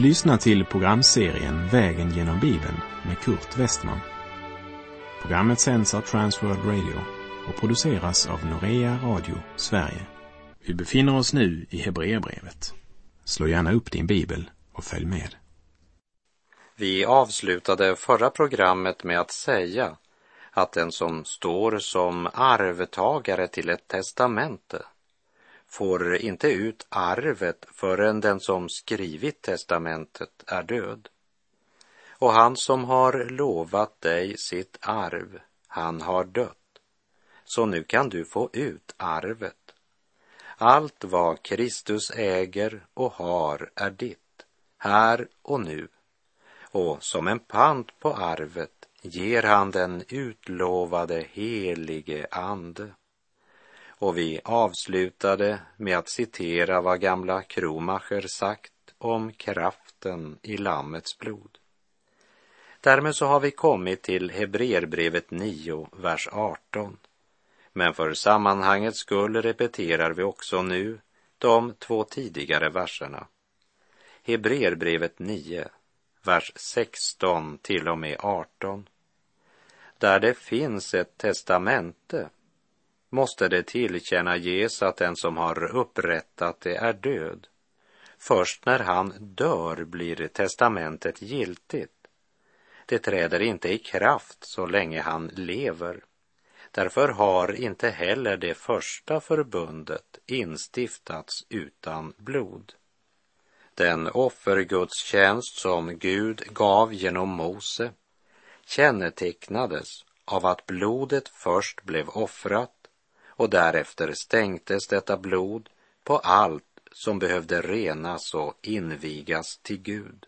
Du lyssnar till programserien Vägen genom Bibeln med Kurt Westman. Programmet sänds av Transworld Radio och produceras av Norea Radio Sverige. Vi befinner oss nu i Hebreerbrevet. Slå gärna upp din bibel och följ med. Vi avslutade förra programmet med att säga att den som står som arvtagare till ett testamente får inte ut arvet förrän den som skrivit testamentet är död. Och han som har lovat dig sitt arv, han har dött. Så nu kan du få ut arvet. Allt vad Kristus äger och har är ditt, här och nu. Och som en pant på arvet ger han den utlovade helige Ande. Och vi avslutade med att citera vad gamla Kromacher sagt om kraften i Lammets blod. Därmed så har vi kommit till Hebreerbrevet 9, vers 18. Men för sammanhangets skull repeterar vi också nu de två tidigare verserna. Hebreerbrevet 9, vers 16 till och med 18. Där det finns ett testamente måste det tillkännages att den som har upprättat det är död. Först när han dör blir testamentet giltigt. Det träder inte i kraft så länge han lever. Därför har inte heller det första förbundet instiftats utan blod. Den offergudstjänst som Gud gav genom Mose kännetecknades av att blodet först blev offrat och därefter stänktes detta blod på allt som behövde renas och invigas till Gud.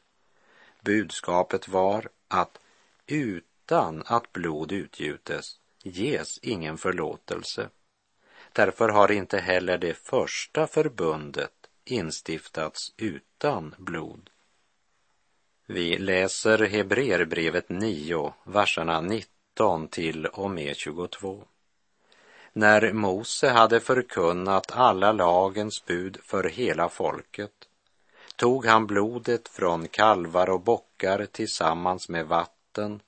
Budskapet var att utan att blod utgjutes ges ingen förlåtelse. Därför har inte heller det första förbundet instiftats utan blod. Vi läser Hebreerbrevet 9, verserna 19 till och med 22. När Mose hade förkunnat alla lagens bud för hela folket tog han blodet från kalvar och bockar tillsammans med vatten,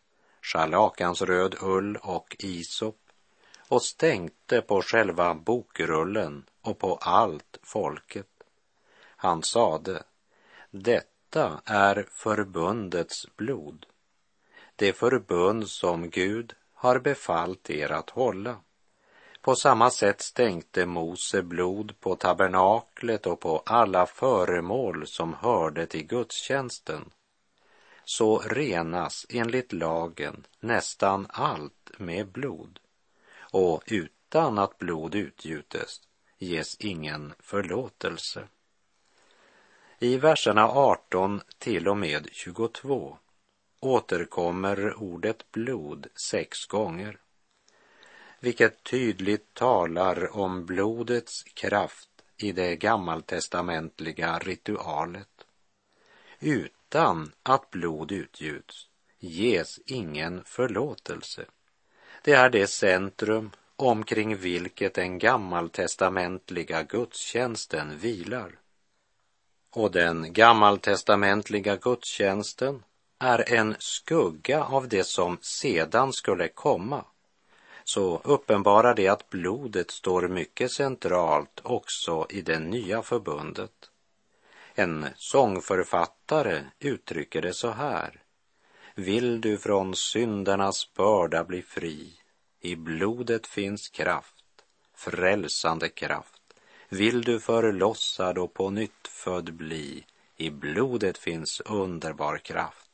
scharlakansröd ull och isop och stänkte på själva bokrullen och på allt folket. Han sade, detta är förbundets blod, det förbund som Gud har befallt er att hålla. På samma sätt stänkte Mose blod på tabernaklet och på alla föremål som hörde till gudstjänsten. Så renas enligt lagen nästan allt med blod och utan att blod utgjutes ges ingen förlåtelse. I verserna 18 till och med 22 återkommer ordet blod sex gånger vilket tydligt talar om blodets kraft i det gammaltestamentliga ritualet. Utan att blod utgjuts ges ingen förlåtelse. Det är det centrum omkring vilket den gammaltestamentliga gudstjänsten vilar. Och den gammaltestamentliga gudstjänsten är en skugga av det som sedan skulle komma så uppenbarar det att blodet står mycket centralt också i det nya förbundet. En sångförfattare uttrycker det så här. Vill du från syndernas börda bli fri, i blodet finns kraft, frälsande kraft. Vill du förlossad och på nytt född bli, i blodet finns underbar kraft.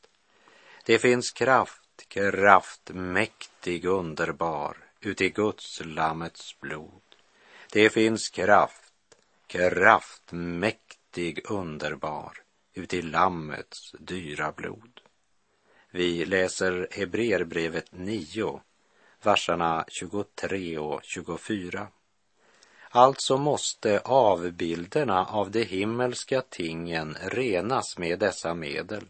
Det finns kraft kraft mäktig underbar uti Guds lammets blod. Det finns kraft, kraft mäktig underbar uti lammets dyra blod. Vi läser Hebreerbrevet 9, verserna 23 och 24. Alltså måste avbilderna av de himmelska tingen renas med dessa medel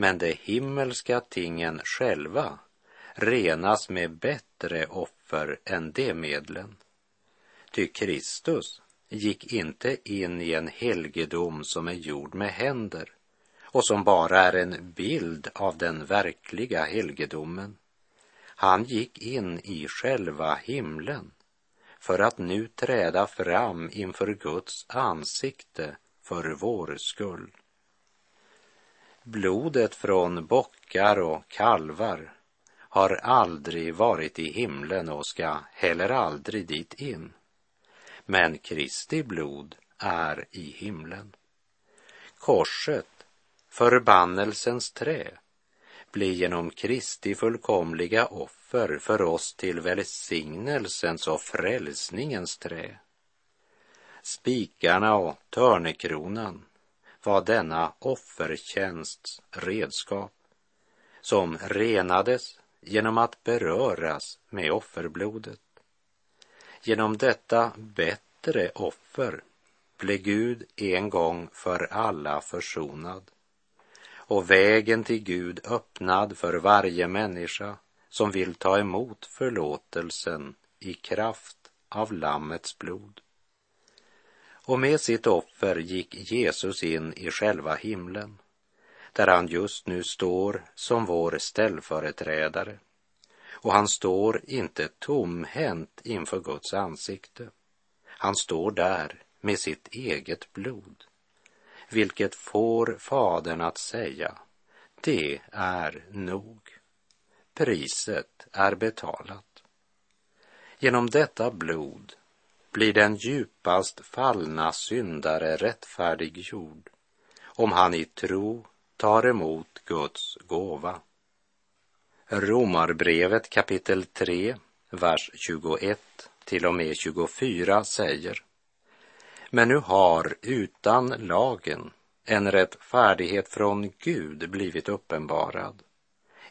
men de himmelska tingen själva renas med bättre offer än de medlen. Ty Kristus gick inte in i en helgedom som är gjord med händer och som bara är en bild av den verkliga helgedomen. Han gick in i själva himlen för att nu träda fram inför Guds ansikte för vår skull. Blodet från bockar och kalvar har aldrig varit i himlen och ska heller aldrig dit in. Men Kristi blod är i himlen. Korset, förbannelsens trä, blir genom Kristi fullkomliga offer för oss till välsignelsens och frälsningens trä. Spikarna och törnekronan var denna offertjänsts redskap som renades genom att beröras med offerblodet. Genom detta bättre offer blev Gud en gång för alla försonad och vägen till Gud öppnad för varje människa som vill ta emot förlåtelsen i kraft av Lammets blod. Och med sitt offer gick Jesus in i själva himlen, där han just nu står som vår ställföreträdare. Och han står inte tomhänt inför Guds ansikte. Han står där med sitt eget blod, vilket får Fadern att säga, det är nog. Priset är betalat. Genom detta blod blir den djupast fallna syndare rättfärdiggjord om han i tro tar emot Guds gåva. Romarbrevet kapitel 3, vers 21 till och med 24 säger Men nu har utan lagen en rättfärdighet från Gud blivit uppenbarad,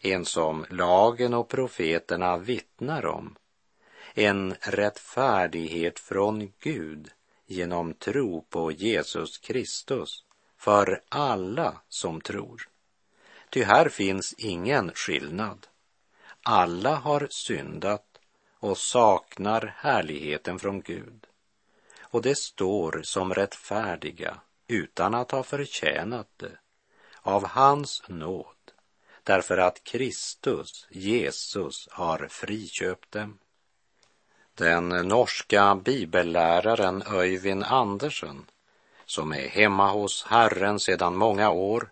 en som lagen och profeterna vittnar om, en rättfärdighet från Gud genom tro på Jesus Kristus för alla som tror. Ty här finns ingen skillnad. Alla har syndat och saknar härligheten från Gud. Och det står som rättfärdiga utan att ha förtjänat det av hans nåd därför att Kristus, Jesus, har friköpt dem. Den norska bibelläraren Öyvind Andersen, som är hemma hos Herren sedan många år,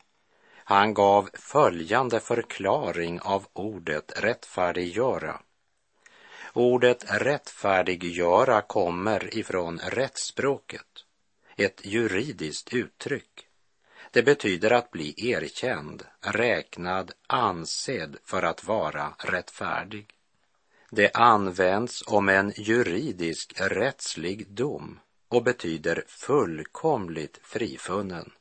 han gav följande förklaring av ordet rättfärdiggöra. Ordet rättfärdiggöra kommer ifrån rättsspråket, ett juridiskt uttryck. Det betyder att bli erkänd, räknad, ansedd för att vara rättfärdig. Det används om en juridisk rättslig dom och betyder fullkomligt frifunnen,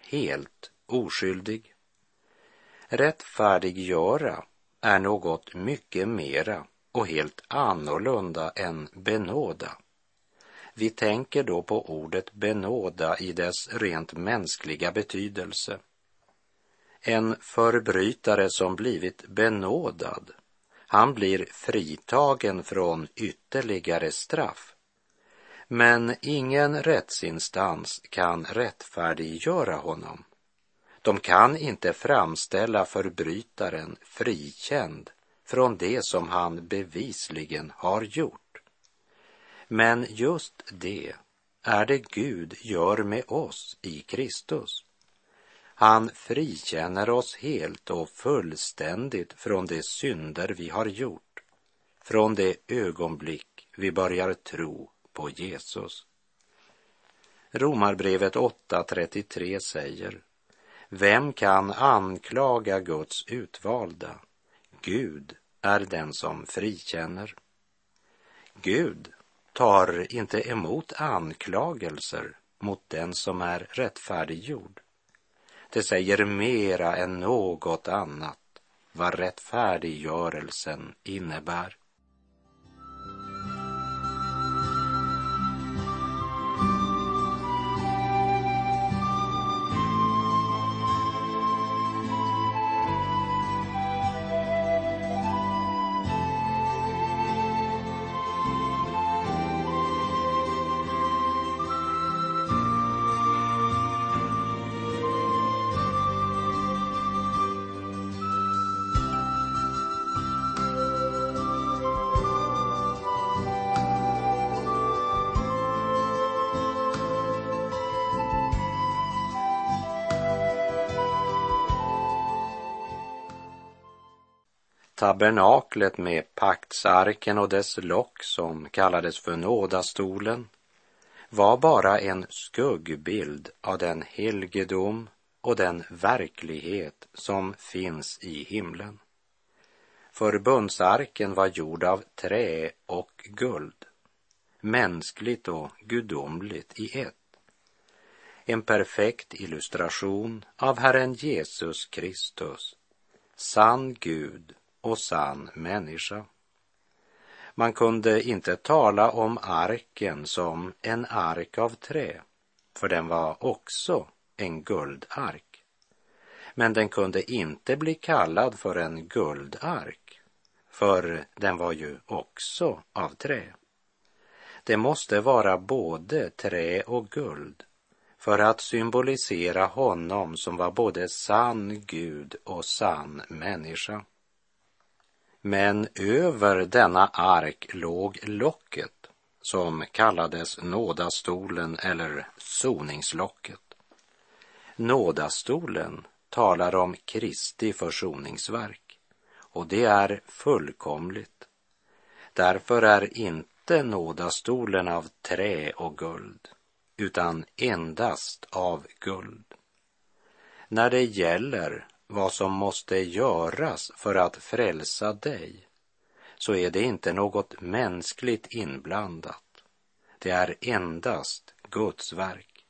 helt oskyldig. Rättfärdiggöra är något mycket mera och helt annorlunda än benåda. Vi tänker då på ordet benåda i dess rent mänskliga betydelse. En förbrytare som blivit benådad, han blir fritagen från ytterligare straff. Men ingen rättsinstans kan rättfärdiggöra honom. De kan inte framställa förbrytaren frikänd från det som han bevisligen har gjort. Men just det är det Gud gör med oss i Kristus. Han frikänner oss helt och fullständigt från de synder vi har gjort, från det ögonblick vi börjar tro på Jesus. Romarbrevet 8.33 säger vem kan anklaga Guds utvalda? Gud är den som frikänner. Gud tar inte emot anklagelser mot den som är rättfärdiggjord. Det säger mera än något annat vad rättfärdiggörelsen innebär. Tabernaklet med paktsarken och dess lock som kallades för nådastolen var bara en skuggbild av den helgedom och den verklighet som finns i himlen. Förbundsarken var gjord av trä och guld, mänskligt och gudomligt i ett. En perfekt illustration av Herren Jesus Kristus, sann Gud och sann människa. Man kunde inte tala om arken som en ark av trä, för den var också en guldark. Men den kunde inte bli kallad för en guldark, för den var ju också av trä. Det måste vara både trä och guld för att symbolisera honom som var både sann Gud och sann människa. Men över denna ark låg locket som kallades nådastolen eller soningslocket. Nådastolen talar om Kristi försoningsverk och det är fullkomligt. Därför är inte nådastolen av trä och guld utan endast av guld. När det gäller vad som måste göras för att frälsa dig så är det inte något mänskligt inblandat. Det är endast Guds verk.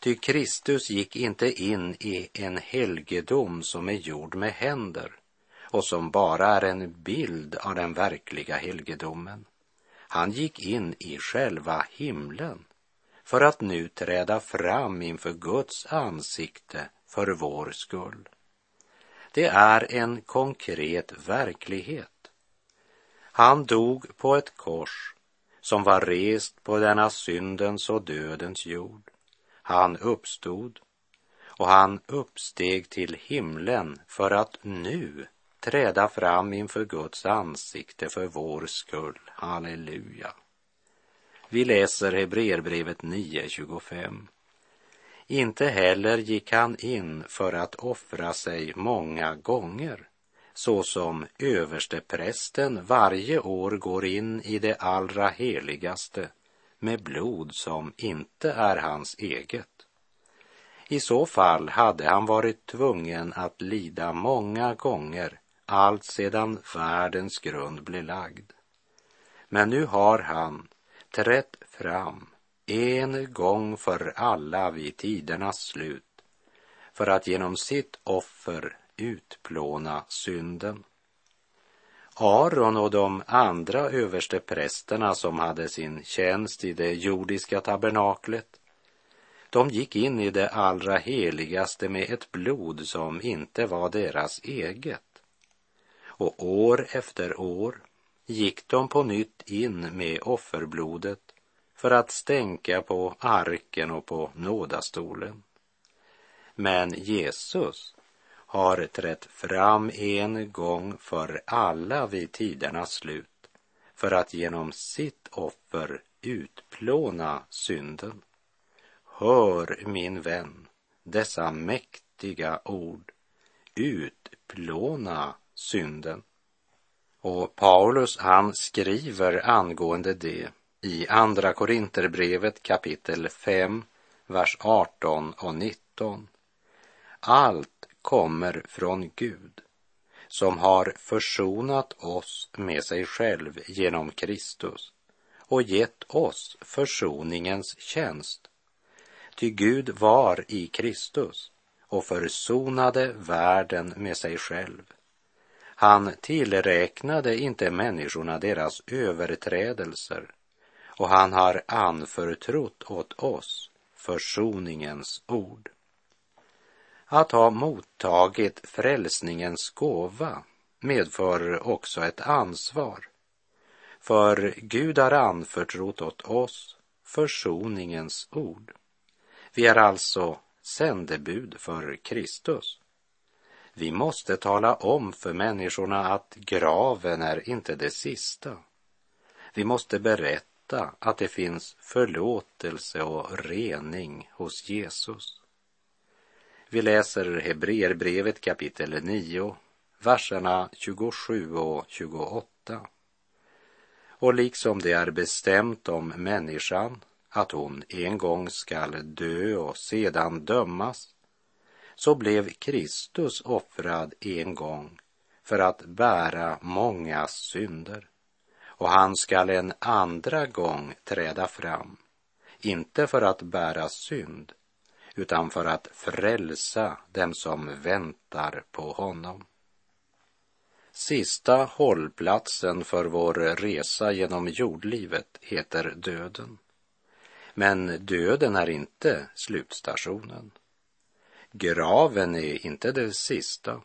Ty Kristus gick inte in i en helgedom som är gjord med händer och som bara är en bild av den verkliga helgedomen. Han gick in i själva himlen för att nu träda fram inför Guds ansikte för vår skull. Det är en konkret verklighet. Han dog på ett kors som var rest på denna syndens och dödens jord. Han uppstod och han uppsteg till himlen för att nu träda fram inför Guds ansikte för vår skull. Halleluja. Vi läser Hebreerbrevet 9.25. Inte heller gick han in för att offra sig många gånger, så som översteprästen varje år går in i det allra heligaste med blod som inte är hans eget. I så fall hade han varit tvungen att lida många gånger allt sedan världens grund blev lagd. Men nu har han trätt fram en gång för alla vid tidernas slut för att genom sitt offer utplåna synden. Aron och de andra översteprästerna som hade sin tjänst i det jordiska tabernaklet, de gick in i det allra heligaste med ett blod som inte var deras eget. Och år efter år gick de på nytt in med offerblodet för att stänka på arken och på nådastolen. Men Jesus har trätt fram en gång för alla vid tidernas slut för att genom sitt offer utplåna synden. Hör, min vän, dessa mäktiga ord. Utplåna synden. Och Paulus han skriver angående det i Andra Korinterbrevet kapitel 5, vers 18 och 19. Allt kommer från Gud som har försonat oss med sig själv genom Kristus och gett oss försoningens tjänst. Ty Gud var i Kristus och försonade världen med sig själv han tillräknade inte människorna deras överträdelser och han har anförtrott åt oss försoningens ord. Att ha mottagit frälsningens gåva medför också ett ansvar. För Gud har anförtrott åt oss försoningens ord. Vi är alltså sändebud för Kristus. Vi måste tala om för människorna att graven är inte det sista. Vi måste berätta att det finns förlåtelse och rening hos Jesus. Vi läser Hebreerbrevet kapitel 9, verserna 27 och 28. Och liksom det är bestämt om människan att hon en gång skall dö och sedan dömas, så blev Kristus offrad en gång för att bära många synder. Och han skall en andra gång träda fram, inte för att bära synd, utan för att frälsa dem som väntar på honom. Sista hållplatsen för vår resa genom jordlivet heter döden. Men döden är inte slutstationen. Graven är inte det sista.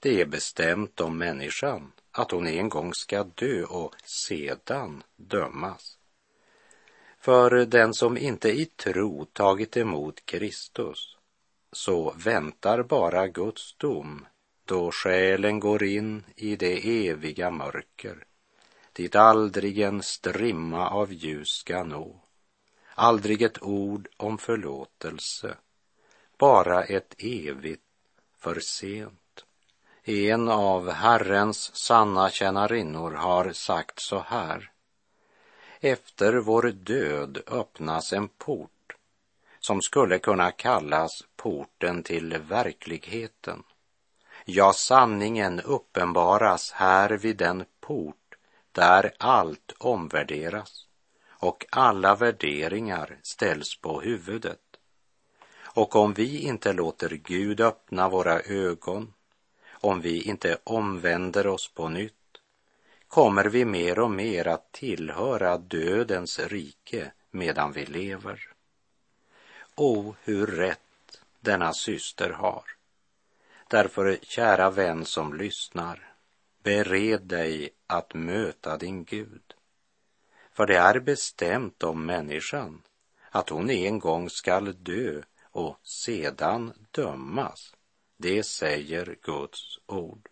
Det är bestämt om människan att hon en gång ska dö och sedan dömas. För den som inte i tro tagit emot Kristus så väntar bara Guds dom då själen går in i det eviga mörker dit aldrig en strimma av ljus ska nå, aldrig ett ord om förlåtelse, bara ett evigt för sent. En av Herrens sanna tjänarinnor har sagt så här. Efter vår död öppnas en port som skulle kunna kallas porten till verkligheten. Ja, sanningen uppenbaras här vid den port där allt omvärderas och alla värderingar ställs på huvudet. Och om vi inte låter Gud öppna våra ögon, om vi inte omvänder oss på nytt, kommer vi mer och mer att tillhöra dödens rike medan vi lever. O, hur rätt denna syster har. Därför, kära vän som lyssnar, bered dig att möta din Gud. För det är bestämt om människan att hon en gång skall dö och sedan dömas. Det säger Guds ord.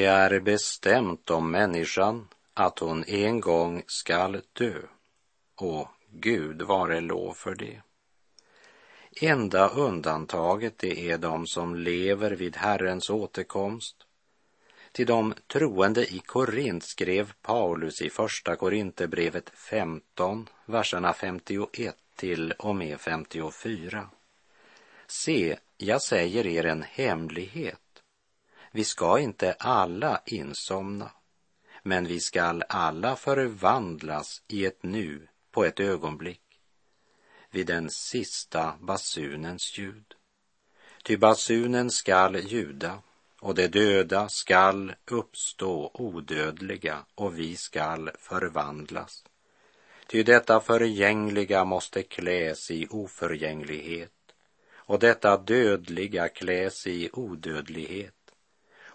Det är bestämt om människan att hon en gång skall dö och Gud vare lov för det. Enda undantaget det är de som lever vid Herrens återkomst. Till de troende i Korint skrev Paulus i Första Korinthierbrevet 15, verserna 51 till och med 54. Se, jag säger er en hemlighet. Vi ska inte alla insomna, men vi skall alla förvandlas i ett nu på ett ögonblick vid den sista basunens ljud. Ty basunen skall ljuda och de döda skall uppstå odödliga och vi skall förvandlas. Ty detta förgängliga måste kläs i oförgänglighet och detta dödliga kläs i odödlighet.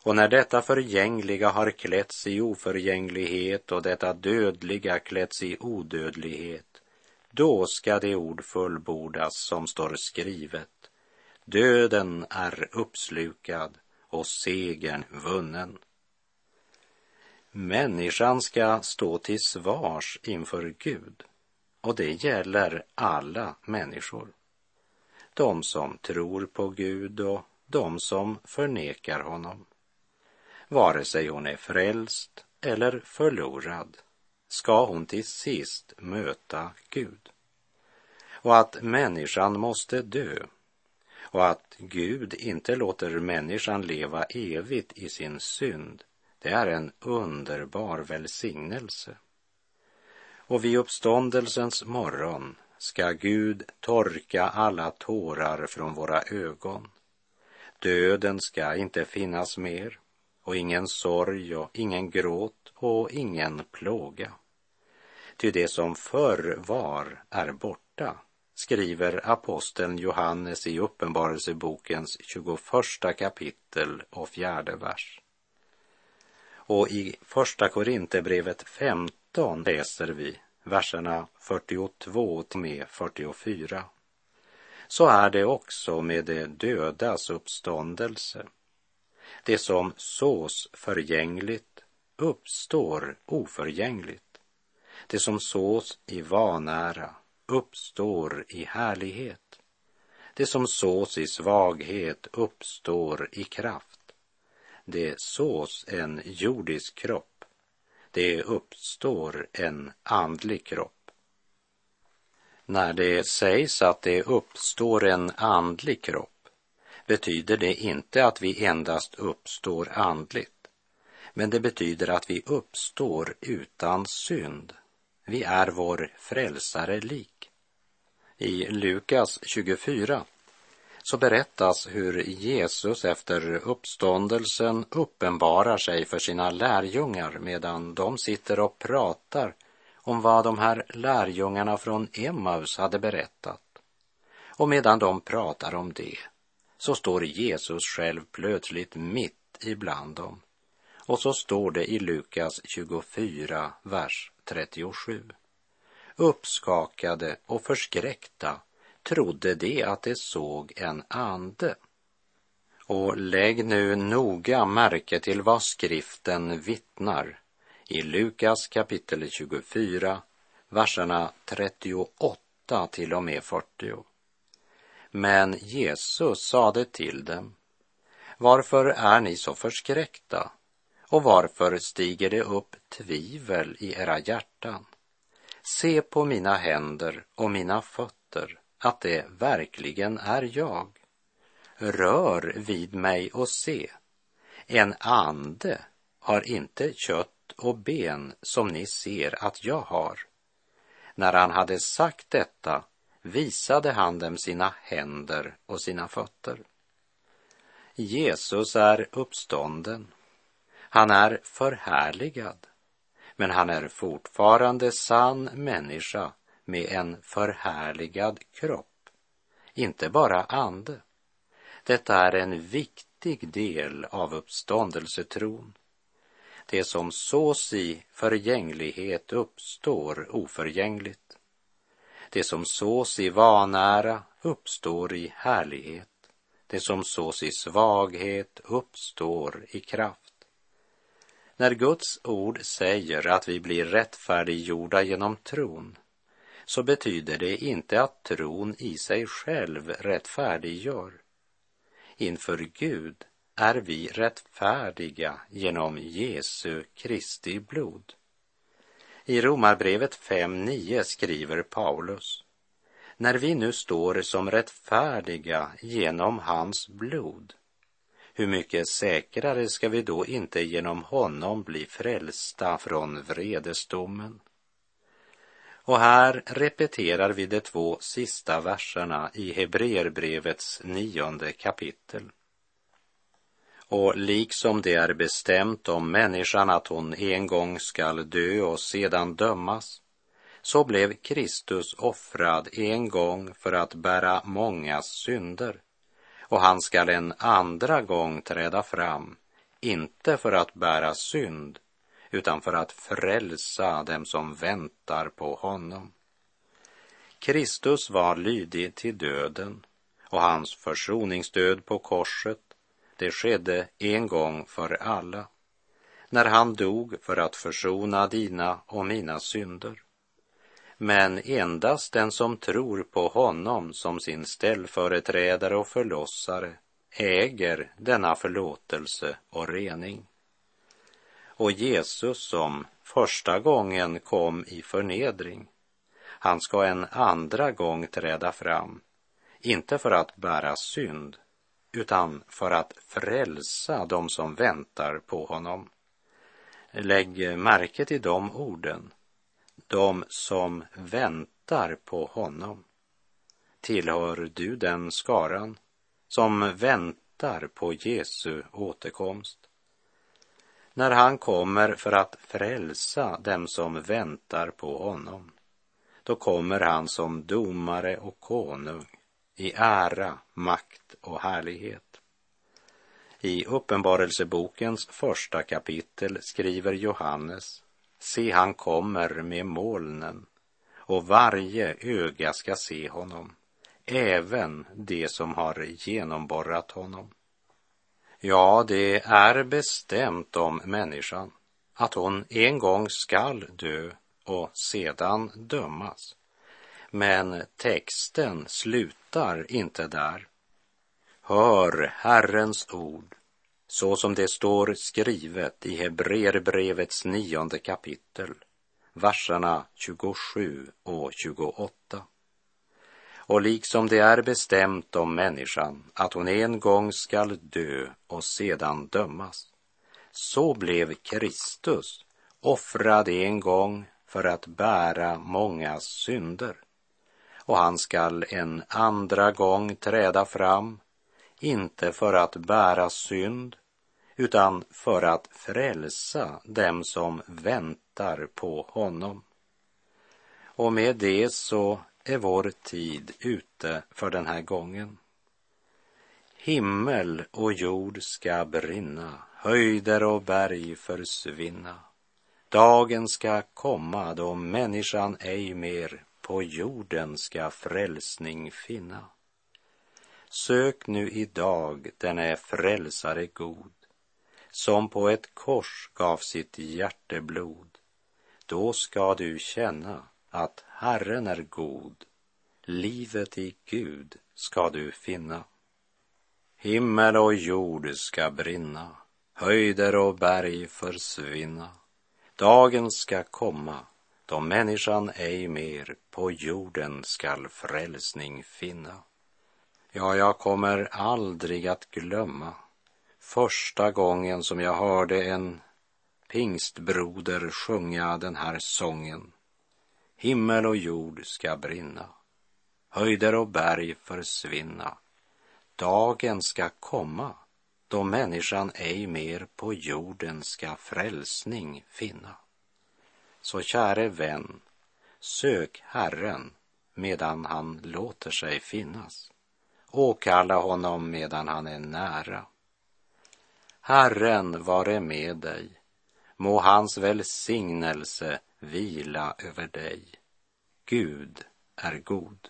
Och när detta förgängliga har klätts i oförgänglighet och detta dödliga klätts i odödlighet, då ska det ord fullbordas som står skrivet. Döden är uppslukad och segern vunnen. Människan ska stå till svars inför Gud och det gäller alla människor. De som tror på Gud och de som förnekar honom vare sig hon är frälst eller förlorad, ska hon till sist möta Gud. Och att människan måste dö och att Gud inte låter människan leva evigt i sin synd, det är en underbar välsignelse. Och vid uppståndelsens morgon ska Gud torka alla tårar från våra ögon Döden ska inte finnas mer och ingen sorg och ingen gråt och ingen plåga. Ty det som förr var är borta, skriver aposteln Johannes i Uppenbarelsebokens 21 kapitel och fjärde vers. Och i Första Korinthierbrevet 15 läser vi verserna 42 till med 44. Så är det också med de dödas uppståndelse. Det som sås förgängligt uppstår oförgängligt. Det som sås i vanära uppstår i härlighet. Det som sås i svaghet uppstår i kraft. Det sås en jordisk kropp. Det uppstår en andlig kropp. När det sägs att det uppstår en andlig kropp betyder det inte att vi endast uppstår andligt, men det betyder att vi uppstår utan synd. Vi är vår frälsare lik. I Lukas 24 så berättas hur Jesus efter uppståndelsen uppenbarar sig för sina lärjungar medan de sitter och pratar om vad de här lärjungarna från Emmaus hade berättat. Och medan de pratar om det så står Jesus själv plötsligt mitt ibland dem. Och så står det i Lukas 24, vers 37. Uppskakade och förskräckta trodde de att de såg en ande. Och lägg nu noga märke till vad skriften vittnar i Lukas kapitel 24, verserna 38 till och med 40. Men Jesus sade till dem, varför är ni så förskräckta och varför stiger det upp tvivel i era hjärtan? Se på mina händer och mina fötter att det verkligen är jag. Rör vid mig och se. En ande har inte kött och ben som ni ser att jag har. När han hade sagt detta visade han dem sina händer och sina fötter. Jesus är uppstånden. Han är förhärligad, men han är fortfarande sann människa med en förhärligad kropp, inte bara ande. Detta är en viktig del av uppståndelsetron. Det som sås i förgänglighet uppstår oförgängligt. Det som sås i vanära uppstår i härlighet. Det som sås i svaghet uppstår i kraft. När Guds ord säger att vi blir rättfärdiggjorda genom tron så betyder det inte att tron i sig själv rättfärdiggör. Inför Gud är vi rättfärdiga genom Jesu Kristi blod. I Romarbrevet 5.9 skriver Paulus när vi nu står som rättfärdiga genom hans blod, hur mycket säkrare ska vi då inte genom honom bli frälsta från vredesdomen? Och här repeterar vi de två sista verserna i Hebreerbrevets nionde kapitel. Och liksom det är bestämt om människan att hon en gång skall dö och sedan dömas, så blev Kristus offrad en gång för att bära mångas synder, och han skall en andra gång träda fram, inte för att bära synd, utan för att frälsa dem som väntar på honom. Kristus var lydig till döden och hans försoningsdöd på korset, det skedde en gång för alla, när han dog för att försona dina och mina synder. Men endast den som tror på honom som sin ställföreträdare och förlossare äger denna förlåtelse och rening. Och Jesus som första gången kom i förnedring, han ska en andra gång träda fram, inte för att bära synd, utan för att frälsa dem som väntar på honom. Lägg märke till de orden. De som väntar på honom. Tillhör du den skaran som väntar väntar på Jesu återkomst. När han kommer för att frälsa dem som väntar på honom, då kommer han som domare och konung i ära, makt och härlighet. I Uppenbarelsebokens första kapitel skriver Johannes, se han kommer med molnen och varje öga ska se honom, även det som har genomborrat honom. Ja, det är bestämt om människan att hon en gång skall dö och sedan dömas. Men texten slutar inte där. Hör Herrens ord så som det står skrivet i Hebreerbrevets nionde kapitel, verserna 27 och 28. Och liksom det är bestämt om människan att hon en gång skall dö och sedan dömas, så blev Kristus offrad en gång för att bära många synder. Och han skall en andra gång träda fram, inte för att bära synd, utan för att frälsa dem som väntar på honom. Och med det så är vår tid ute för den här gången. Himmel och jord ska brinna, höjder och berg försvinna. Dagen ska komma då människan ej mer på jorden ska frälsning finna. Sök nu idag den är frälsare god, som på ett kors gav sitt hjärteblod. Då ska du känna att Herren är god, livet i Gud ska du finna. Himmel och jord ska brinna, höjder och berg försvinna. Dagen ska komma då människan ej mer på jorden skall frälsning finna. Ja, jag kommer aldrig att glömma första gången som jag hörde en pingstbroder sjunga den här sången. Himmel och jord ska brinna, höjder och berg försvinna. Dagen ska komma då människan ej mer på jorden ska frälsning finna. Så käre vän, sök Herren medan han låter sig finnas. Åkalla honom medan han är nära. Herren vare med dig, må hans välsignelse vila över dig. Gud är god.